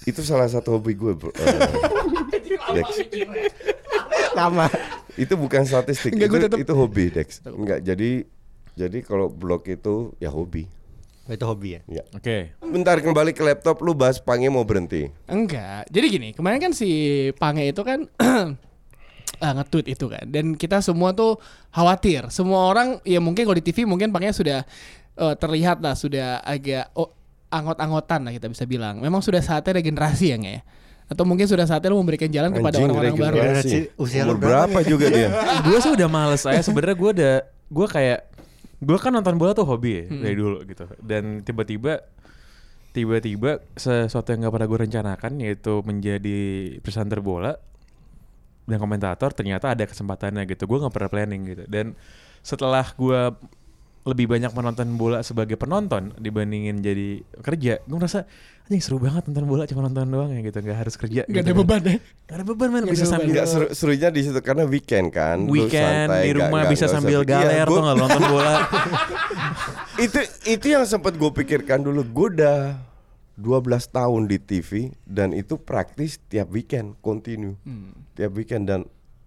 Speaker 2: Itu salah satu hobi gue, bro. Eh, Dex.
Speaker 4: Nama.
Speaker 2: itu bukan statistik
Speaker 1: Enggak,
Speaker 2: itu,
Speaker 1: tetep-
Speaker 2: itu hobi Dex enggak jadi jadi kalau blog itu ya hobi
Speaker 4: Itu hobi ya.
Speaker 2: ya
Speaker 3: Oke.
Speaker 2: bentar kembali ke laptop lu bahas pange mau berhenti
Speaker 1: Enggak. Jadi gini, kemarin kan si Pange itu kan ah, nge-tweet itu kan. Dan kita semua tuh khawatir. Semua orang ya mungkin kalau di TV mungkin Pange sudah eh, terlihat lah sudah agak oh, anggot-anggotan lah kita bisa bilang. Memang sudah saatnya regenerasi ya nggak ya? Atau mungkin sudah saatnya lu memberikan jalan kepada orang-orang baru.
Speaker 2: regenerasi.
Speaker 4: Regenerasi. Usia lu
Speaker 2: umur
Speaker 4: berapa
Speaker 2: berapa juga dia
Speaker 3: gue sih udah males saya sebenarnya gue udah gue kayak gue kan nonton bola tuh hobi ya dari dulu gitu dan tiba-tiba tiba-tiba sesuatu yang gak pernah gue rencanakan yaitu menjadi presenter bola dan komentator ternyata ada kesempatannya gitu gue nggak pernah planning gitu dan setelah gue lebih banyak menonton bola sebagai penonton dibandingin jadi kerja gue merasa anjing seru banget nonton bola cuma nonton doang ya gitu nggak harus kerja
Speaker 1: Gak
Speaker 3: gitu
Speaker 1: ada
Speaker 3: kan.
Speaker 1: beban ya.
Speaker 3: Gak ada beban man
Speaker 1: Nggak
Speaker 3: bisa sambil
Speaker 2: Enggak seru, serunya di situ karena weekend kan
Speaker 3: weekend
Speaker 2: santai,
Speaker 3: di
Speaker 2: nggak-
Speaker 3: rumah
Speaker 2: nggak-
Speaker 3: bisa
Speaker 2: nggak
Speaker 3: sambil.
Speaker 2: Iya,
Speaker 3: galer
Speaker 2: gua-
Speaker 3: tuh nggak nonton bola
Speaker 2: itu itu yang sempat gue pikirkan dulu gue udah 12 tahun di TV dan itu praktis tiap weekend continue
Speaker 1: Hmm.
Speaker 2: tiap weekend dan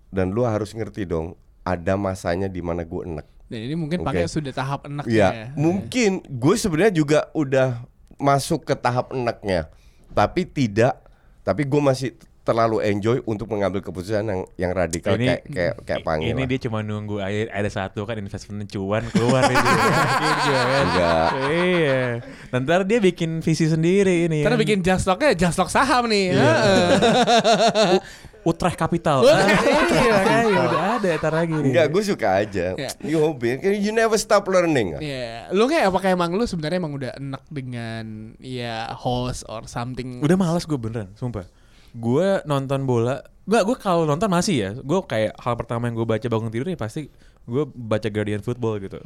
Speaker 2: dan lu harus ngerti dong ada masanya di mana gue enek
Speaker 1: Dan ini mungkin
Speaker 2: Oke.
Speaker 1: Pange sudah tahap enak
Speaker 2: Ya, mungkin gue sebenarnya juga udah masuk ke tahap enaknya, tapi tidak. Tapi gue masih terlalu enjoy untuk mengambil keputusan yang yang radikal
Speaker 3: Ini-
Speaker 2: kayak kayak kayak panggil.
Speaker 3: ini dia cuma nunggu air ada satu kan investment cuan keluar. Yakin dia kan.
Speaker 2: Enggak.
Speaker 3: Iya. Ntar dia bikin visi sendiri ini.
Speaker 1: Karena
Speaker 3: kan.
Speaker 1: bikin just locknya just lock saham nih.
Speaker 2: Iya.
Speaker 3: Utrecht Capital. Ah, iya, makanya udah ada ntar lagi. nih.
Speaker 2: Enggak, gue suka aja.
Speaker 1: Ya.
Speaker 2: You hobi, you never stop learning.
Speaker 1: Iya, lu kayak apakah emang lu sebenarnya emang udah enak dengan ya host or something?
Speaker 3: Udah malas gue beneran, sumpah. Gue nonton bola, Enggak, gue kalau nonton masih ya. Gue kayak hal pertama yang gue baca bangun tidur ya pasti gue baca Guardian Football gitu.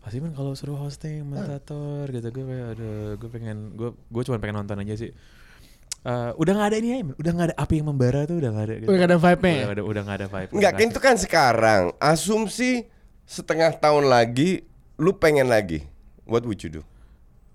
Speaker 3: Pasti kan kalau suruh hosting, komentator gitu gue kayak ada gue pengen gue gue cuma pengen nonton aja sih. Eh, udah nggak ada ini ya, udah nggak ada api yang membara tuh udah nggak ada. Gitu.
Speaker 1: Udah gak ada vibe-nya
Speaker 3: Udah
Speaker 1: ya?
Speaker 3: nggak ada, udah nggak ada vibe.
Speaker 2: Enggak,
Speaker 3: Udah
Speaker 2: kan itu kan sekarang. Asumsi setengah tahun lagi lu pengen lagi. What would you do?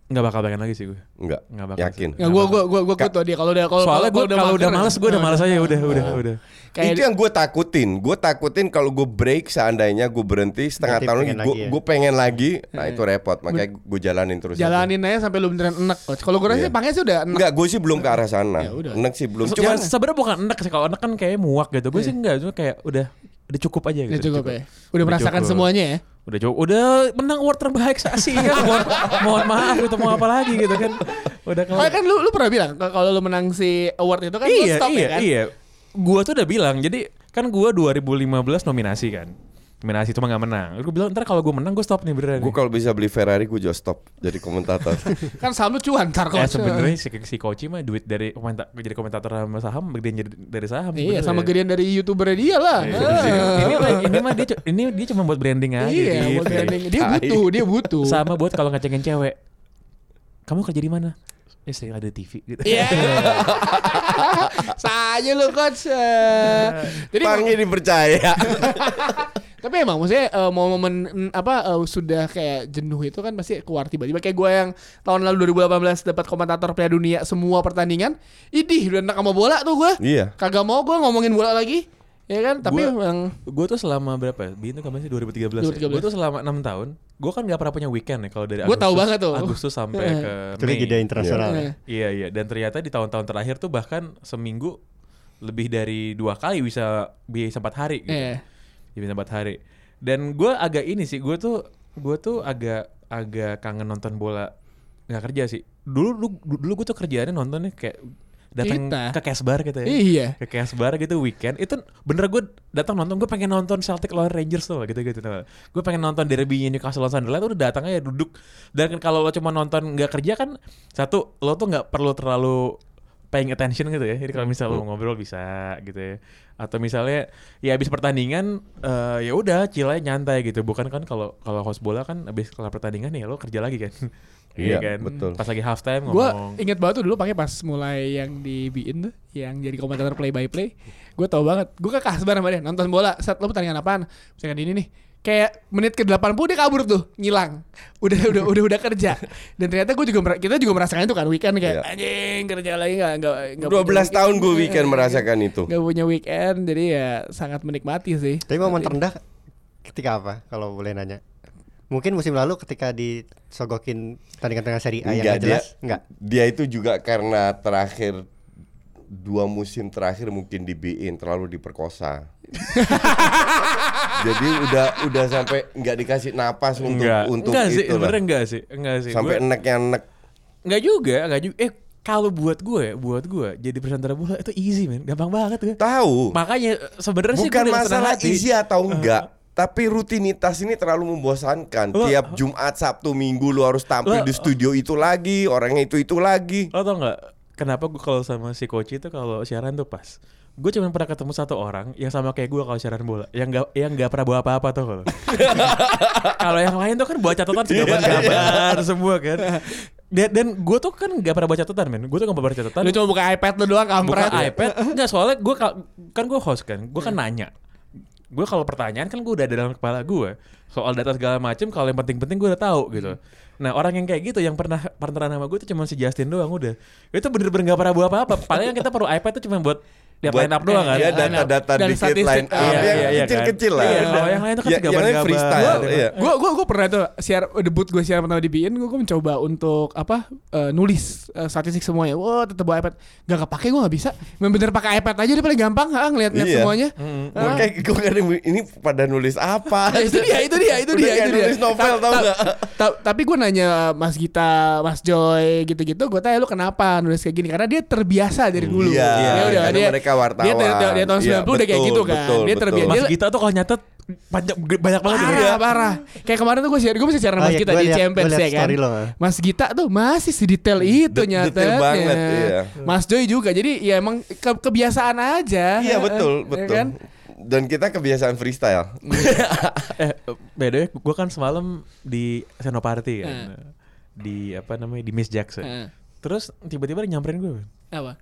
Speaker 3: Nggak bakal pengen lagi sih gue.
Speaker 2: Enggak.
Speaker 3: Nggak bakal
Speaker 2: Yakin.
Speaker 1: Ya gua gua gua gua kutu dia kalau udah kalau
Speaker 3: Soalnya gue kalau udah males gue udah males aja udah udah
Speaker 1: Oh.
Speaker 3: udah.
Speaker 1: Kayak
Speaker 2: itu yang gue takutin. Gue takutin kalau gue break seandainya gue berhenti setengah tahun lagi, gue
Speaker 4: lagi ya?
Speaker 2: gue pengen lagi. Nah itu repot. Makanya gue jalanin terus.
Speaker 1: jalanin aja sampai lu beneran enak coach. Kalau gue rasa
Speaker 2: Iya.
Speaker 1: sih pakai sih udah enak.
Speaker 2: Enggak, gue sih belum ke arah sana.
Speaker 1: Ya udah.
Speaker 2: Enak sih belum.
Speaker 3: Ya, sebenarnya bukan enak sih kalau enak kan kayak muak gitu. Gue sih enggak, cuma kayak udah udah cukup aja
Speaker 1: Udah
Speaker 3: gitu.
Speaker 1: cukup ya. Udah merasakan
Speaker 3: cukup.
Speaker 1: semuanya ya.
Speaker 3: Udah cukup. Udah menang award terbaik se-Asia. mohon, mohon maaf itu mau apa lagi gitu kan. Udah kalau
Speaker 1: Oh kan lu lu pernah bilang kalau lu menang si award itu kan lu
Speaker 3: iya,
Speaker 1: stop
Speaker 3: iya,
Speaker 1: ya kan?
Speaker 3: iya. Gua tuh udah bilang, jadi kan gua 2015 nominasi kan. Nominasi cuma nggak menang. Gue bilang ntar kalau gue menang gue stop nih beneran.
Speaker 2: gue kalau bisa beli Ferrari gue juga stop jadi komentator.
Speaker 1: Kan saham lu cuan ntar
Speaker 3: Ya
Speaker 1: coach.
Speaker 3: sebenarnya si, si Koci mah duit dari komenta, jadi komentator sama saham gedean jadi dari saham.
Speaker 1: Iya, sama gedean dari YouTuber dia lah.
Speaker 3: Iya,
Speaker 1: Ah.
Speaker 3: ini mah ini mah dia ini dia cuma buat branding aja
Speaker 1: Iya,
Speaker 3: gitu.
Speaker 1: buat branding. Dia butuh, dia butuh.
Speaker 3: Sama buat kalau ngecengin cewek. Kamu kerja di mana? Ya saya ada TV gitu.
Speaker 1: Iya. Saya lu coach. Eh, Jadi
Speaker 2: Panggil dipercaya.
Speaker 1: Tapi emang maksudnya eh, mau momen mm, apa eh, sudah kayak jenuh itu kan pasti keluar tiba-tiba kayak gue yang tahun lalu 2018 dapat komentator Piala Dunia semua pertandingan. Idih udah enak sama bola tuh gue.
Speaker 2: iya.
Speaker 1: Kagak mau gue ngomongin bola lagi. Ya kan, tapi
Speaker 3: Gua-
Speaker 1: emang
Speaker 3: Gue tuh selama berapa? ya? Bin itu kapan sih 2013.
Speaker 1: 2013.
Speaker 3: Gue tuh selama 6 tahun. Gue kan gak pernah punya weekend ya kalau dari
Speaker 1: Gua tahu
Speaker 3: Agustus-
Speaker 1: banget tuh.
Speaker 3: Agustus sampai ke
Speaker 4: Itu lagi
Speaker 3: Mei.
Speaker 4: jeda internasional.
Speaker 1: Iya.
Speaker 4: ya.
Speaker 3: Iya iya. Dan ternyata di tahun-tahun terakhir tuh bahkan seminggu lebih dari dua kali bisa bisa empat hari. Gitu.
Speaker 1: Iya.
Speaker 3: Bisa empat hari. Dan gue agak ini sih. Gue tuh gue tuh agak agak kangen nonton bola nggak kerja sih. Dulu dulu, dulu gue tuh kerjaannya nontonnya kayak datang ke Casbar gitu ya
Speaker 1: Iya.
Speaker 3: ke Casbar gitu weekend itu bener gue datang nonton gue pengen nonton Celtic lawan Rangers tuh gitu gitu gue pengen nonton derby Newcastle lawan Sunderland tuh udah datang aja duduk dan kalau lo cuma nonton nggak kerja kan satu lo tuh nggak perlu terlalu paying attention gitu ya jadi kalau misalnya lo ngobrol bisa gitu ya atau misalnya ya habis pertandingan eh, ya udah chill aja nyantai gitu bukan kan kalau kalau host bola kan habis kelar pertandingan ya lo kerja lagi kan
Speaker 2: Iya,
Speaker 3: kan
Speaker 2: betul.
Speaker 3: pas lagi half time
Speaker 1: Gue
Speaker 3: ngomong
Speaker 1: inget banget tuh dulu pakai pas mulai yang di Biin tuh, yang jadi komentator play by play. Gue tau banget. Gue ke Kasbar sama dia nonton bola. Saat lo pertandingan apaan? Misalkan ini nih. Kayak menit ke 80 dia kabur tuh, ngilang. Udah udah udah udah kerja. Dan ternyata gue juga kita juga merasakan itu kan weekend kayak
Speaker 2: Iya.
Speaker 1: anjing kerja lagi nggak nggak nggak
Speaker 2: 12
Speaker 1: punya
Speaker 2: tahun gue weekend merasakan itu.
Speaker 1: Nggak punya weekend, jadi ya sangat menikmati sih.
Speaker 4: Tapi momen terendah ketika apa kalau boleh nanya? Mungkin musim lalu ketika disogokin pertandingan tengah seri A yang
Speaker 2: Enggak
Speaker 4: nggak
Speaker 2: dia,
Speaker 4: jelas, enggak.
Speaker 2: dia itu juga karena terakhir dua musim terakhir mungkin di BIN terlalu diperkosa. Jadi udah udah sampai nggak dikasih napas untuk
Speaker 3: enggak
Speaker 2: untuk
Speaker 3: enggak sih
Speaker 2: itu lah.
Speaker 3: sebenarnya enggak sih enggak sih
Speaker 2: Sampai
Speaker 3: Gua-
Speaker 2: enek yang enek.
Speaker 3: Enggak juga, enggak juga. Eh, kalau buat gue, buat gue jadi presenter bola itu easy, men. Gampang banget gue.
Speaker 2: Tahu.
Speaker 3: Makanya eh, sebenarnya sih
Speaker 2: Bukan masalah
Speaker 3: hati.
Speaker 2: easy atau enggak. Tapi rutinitas ini terlalu membosankan.
Speaker 3: Lo-
Speaker 2: Tiap Jumat, Sabtu, Minggu lu harus tampil
Speaker 3: Lo-
Speaker 2: di studio itu lagi, orangnya itu itu lagi.
Speaker 3: Lo tau nggak kenapa gue kalau sama si coach itu kalau siaran tuh pas. Gue cuma pernah ketemu satu orang yang sama kayak gue kalau siaran bola, yang gak yang nggak pernah bawa apa-apa tuh kalau. kalau yang lain tuh kan bawa catatan
Speaker 2: Iya,
Speaker 3: gambar-gambar semua kan. Dan, dan gue tuh kan gak pernah bawa catatan men. Gue tuh gak pernah bawa catatan.
Speaker 1: Lu cuma buka iPad lu doang kampret.
Speaker 3: buka iPad enggak soalnya gue kan gue host kan gue kan nanya gue kalau pertanyaan kan gue udah ada dalam kepala gue soal data segala macem kalau yang penting-penting gue udah tahu gitu nah orang yang kayak gitu yang pernah partneran sama gue tuh cuma si Justin doang udah itu bener-bener gak pernah bawa apa-apa paling yang kita perlu iPad tuh cuma buat lihat
Speaker 2: Buat-
Speaker 3: line up doang kan
Speaker 2: Ya
Speaker 1: up.
Speaker 2: data-data
Speaker 1: Dan
Speaker 2: dikit
Speaker 1: statistik.
Speaker 2: line up
Speaker 1: Iya,
Speaker 2: yang
Speaker 3: iya, iya,
Speaker 2: kecil-kecil
Speaker 3: kan.
Speaker 2: lah.
Speaker 3: Iya, kalau yang lain tuh kan
Speaker 2: Ya-
Speaker 3: gambar-gambar.
Speaker 2: yang lain freestyle.
Speaker 3: Gua-
Speaker 2: iya.
Speaker 1: Gue gue gue pernah tuh siar debut gue siaran pertama di BIN gue mencoba untuk apa eh, nulis eh, statistik semuanya. Wah tetep bawa iPad gak kepake gue nggak bisa. Memang pakai iPad aja dia paling gampang ha, ngeliat-ngeliat
Speaker 2: Iya.
Speaker 1: semuanya.
Speaker 3: Mm.
Speaker 1: Ah.
Speaker 2: Makanya gue kadang ini pada nulis apa?
Speaker 1: Nah, itu dia, itu dia, itu dia,
Speaker 2: kayak
Speaker 1: itu dia.
Speaker 2: nulis novel
Speaker 1: Ta-
Speaker 2: tau?
Speaker 1: Ta- tapi gue nanya Mas Gita, Mas Joy gitu-gitu, gue tanya lu kenapa nulis kayak gini? Karena dia terbiasa dari dulu.
Speaker 2: Iya,
Speaker 1: Dia udah dia
Speaker 2: mereka wartawan.
Speaker 1: Dia, dari- dari tahun 90
Speaker 2: Iya,
Speaker 1: udah kayak
Speaker 2: betul,
Speaker 1: gitu kan.
Speaker 2: betul,
Speaker 1: dia
Speaker 2: betul.
Speaker 1: terbiasa.
Speaker 3: Mas
Speaker 1: Dia,
Speaker 3: Gita tuh kalau nyatet banyak banyak banget
Speaker 1: parah,
Speaker 3: gitu.
Speaker 1: parah. Kayak kemarin tuh gue share, gue bisa share
Speaker 4: Oh
Speaker 1: Mas
Speaker 4: iya,
Speaker 1: Gita di
Speaker 4: liat-
Speaker 1: Champions ya kan.
Speaker 4: lo.
Speaker 1: Mas Gita tuh masih sedetail itu
Speaker 2: Det-
Speaker 1: nyatanya.
Speaker 2: detail banget, iya.
Speaker 1: Mas Joy juga. Jadi ya emang ke- kebiasaan aja.
Speaker 2: Iya betul,
Speaker 1: Ya
Speaker 2: betul.
Speaker 1: kan?
Speaker 2: Dan kita kebiasaan freestyle.
Speaker 3: eh, by the way, gue kan semalam di Senoparty kan.
Speaker 1: Eh.
Speaker 3: Di apa namanya? Di Miss Jackson.
Speaker 1: Heeh.
Speaker 3: Terus tiba-tiba dia nyamperin gue.
Speaker 1: Apa?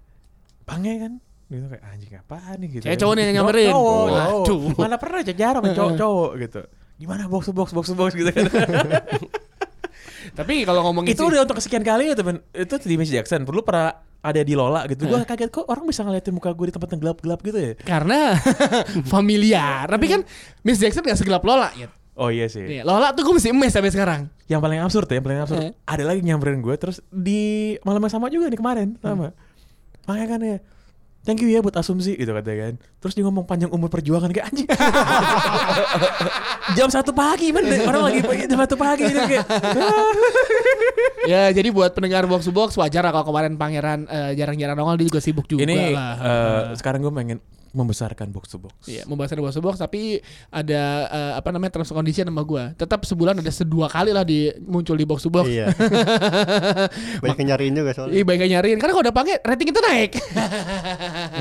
Speaker 3: Pange kan. Gitu kayak anjing apaan nih gitu.
Speaker 1: Kayak
Speaker 3: kan.
Speaker 1: cowok nih yang nyamperin.
Speaker 3: Cowok,
Speaker 1: Oh,
Speaker 3: cowok.
Speaker 1: aduh.
Speaker 3: Mana pernah jarang sama cowok-cowok gitu. Gimana box box box box gitu kan.
Speaker 1: Tapi kalau ngomongin
Speaker 3: itu
Speaker 1: sih-
Speaker 3: udah untuk kesekian kali ya temen Itu di Miss Jackson. Perlu pernah ada di Lola gitu. Gue kaget kok orang bisa ngeliatin muka gue di tempat yang gelap-gelap gitu ya.
Speaker 1: karena familiar. Tapi kan Miss Jackson gak segelap Lola ya.
Speaker 3: Oh iya sih.
Speaker 1: Nih, Lola tuh gue masih emes sampai sekarang.
Speaker 3: Yang paling absurd ya, yang paling absurd.
Speaker 1: Eh.
Speaker 3: Ada lagi nyamperin gue terus di malam yang sama juga nih kemarin, sama. Makanya kan ya. Thank you ya buat asumsi gitu katanya kan. Terus dia ngomong panjang umur perjuangan kayak anjing. jam satu pagi men orang lagi jam satu pagi gitu kayak.
Speaker 1: ya jadi buat pendengar box to box wajar lah kalau kemarin pangeran eh, jarang-jarang nongol dia juga sibuk juga
Speaker 3: Ini
Speaker 1: lah.
Speaker 3: eh, sekarang gue pengen membesarkan box to box.
Speaker 1: Iya, membahas box to box tapi ada eh, apa namanya terms condition sama gua. Tetap sebulan ada sedua kali lah di muncul di box to box.
Speaker 4: Iya. Banyak yang nyariin juga soalnya.
Speaker 1: Iya, baiknya nyariin karena kalau udah pakai rating kita naik.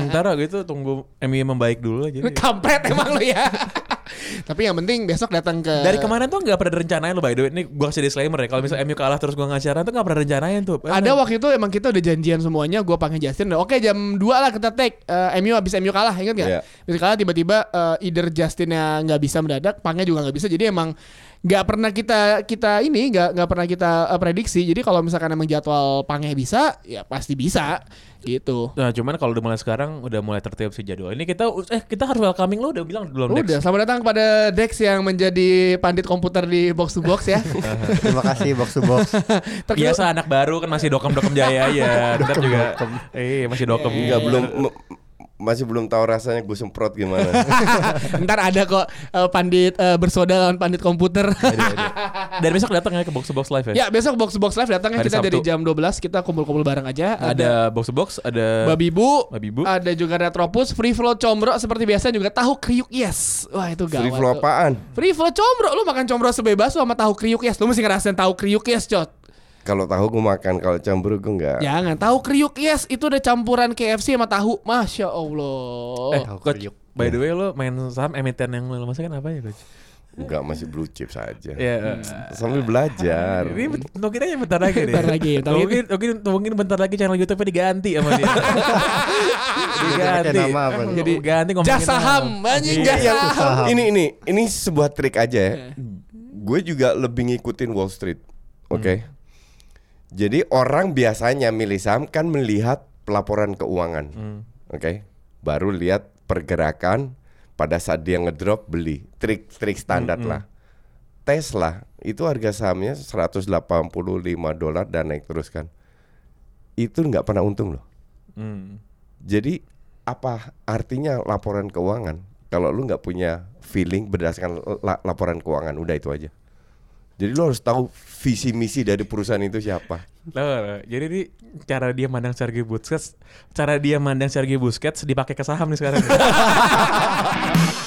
Speaker 3: Ntar gitu tunggu MU membaik dulu aja.
Speaker 1: Kampret emang lu ya. Tapi yang penting besok datang ke
Speaker 3: Dari kemarin tuh gak pernah direncanain lo by the way. Ini gue kasih disclaimer ya. Kalau misalnya MU kalah terus gue nggak siaran tuh gak pernah direncanain tuh.
Speaker 1: Ada waktu itu emang kita udah janjian semuanya, gue panggil Justin. Oke jam 2 lah kita take Eh, MU habis MU kalah, ingat gak?
Speaker 2: Iya.
Speaker 1: Habis kalah tiba-tiba eh, either Justinnya nggak bisa mendadak, Pangnya juga nggak bisa. Jadi emang nggak pernah kita kita ini nggak nggak pernah kita eh, prediksi. Jadi kalau misalkan emang jadwal Pangnya bisa, ya pasti bisa gitu.
Speaker 3: Nah cuman kalau udah mulai sekarang udah mulai tertib sih jadwal. Ini kita eh kita harus welcoming lo udah bilang belum
Speaker 1: Udah, selamat datang kepada Dex yang menjadi pandit komputer di box to box ya.
Speaker 4: Terima kasih box to box.
Speaker 3: Biasa anak baru kan masih dokem-dokem jaya ya. Ntar juga eh masih dokem.
Speaker 2: Enggak belum m- masih belum tahu rasanya gue semprot gimana.
Speaker 1: Ntar ada kok eh, pandit eh, bersoda lawan pandit komputer.
Speaker 3: Dan besok datang ya ke box to box live ya.
Speaker 1: Ya besok box to box live datangnya
Speaker 3: Hari
Speaker 1: kita dari
Speaker 3: Sabtu.
Speaker 1: jam 12 kita kumpul-kumpul bareng aja.
Speaker 3: Ada box to box, ada
Speaker 1: Babi Bu,
Speaker 3: Babi Bu.
Speaker 1: ada juga Retropus, Free Flow Combro seperti biasa juga tahu kriuk yes. Wah itu gawat.
Speaker 2: Free flow apaan?
Speaker 1: Free Flow Combro, lu makan combro sebebas lu sama tahu kriuk yes. Lu mesti ngerasain tahu kriuk yes, cot.
Speaker 2: Kalau tahu gue makan, kalau campur gue enggak.
Speaker 1: Jangan tahu kriuk yes itu udah campuran KFC sama tahu. Masya Allah.
Speaker 3: Eh,
Speaker 4: Tahu kriuk.
Speaker 3: by the way lo main saham emiten yang lo masukin apa ya coach?
Speaker 2: Enggak masih blue chip saja.
Speaker 3: Ya.
Speaker 2: Sambil belajar.
Speaker 3: Ini mungkin aja bentar lagi nih.
Speaker 1: Bentar lagi, lagi.
Speaker 3: Mungkin, mungkin, mungkin bentar lagi channel YouTube-nya diganti sama dia. diganti.
Speaker 4: Nama apa nih?
Speaker 3: Jadi ganti ngomongin
Speaker 1: Jasa ham, anjing
Speaker 3: Iya.
Speaker 1: jasa ham.
Speaker 4: Saham.
Speaker 2: Ini ini ini sebuah trik aja ya.
Speaker 1: Iya.
Speaker 2: Gue juga lebih ngikutin Wall Street. Oke. Jadi orang biasanya milih saham kan melihat pelaporan keuangan.
Speaker 3: Hmm.
Speaker 2: Oke. Baru lihat pergerakan pada saat dia ngedrop beli. Trik-trik standar
Speaker 3: Hmm,
Speaker 2: lah. Tesla itu harga sahamnya 185 dolar dan naik terus kan. Itu nggak pernah untung loh.
Speaker 3: Hmm.
Speaker 2: Jadi apa artinya laporan keuangan kalau lu nggak punya feeling berdasarkan la- laporan keuangan udah itu aja. Jadi lu harus tahu visi misi dari perusahaan itu siapa.
Speaker 3: Loh, loh, jadi ini cara dia mandang Sergei Busquets, cara dia mandang Sergei Busquets dipakai ke saham nih sekarang.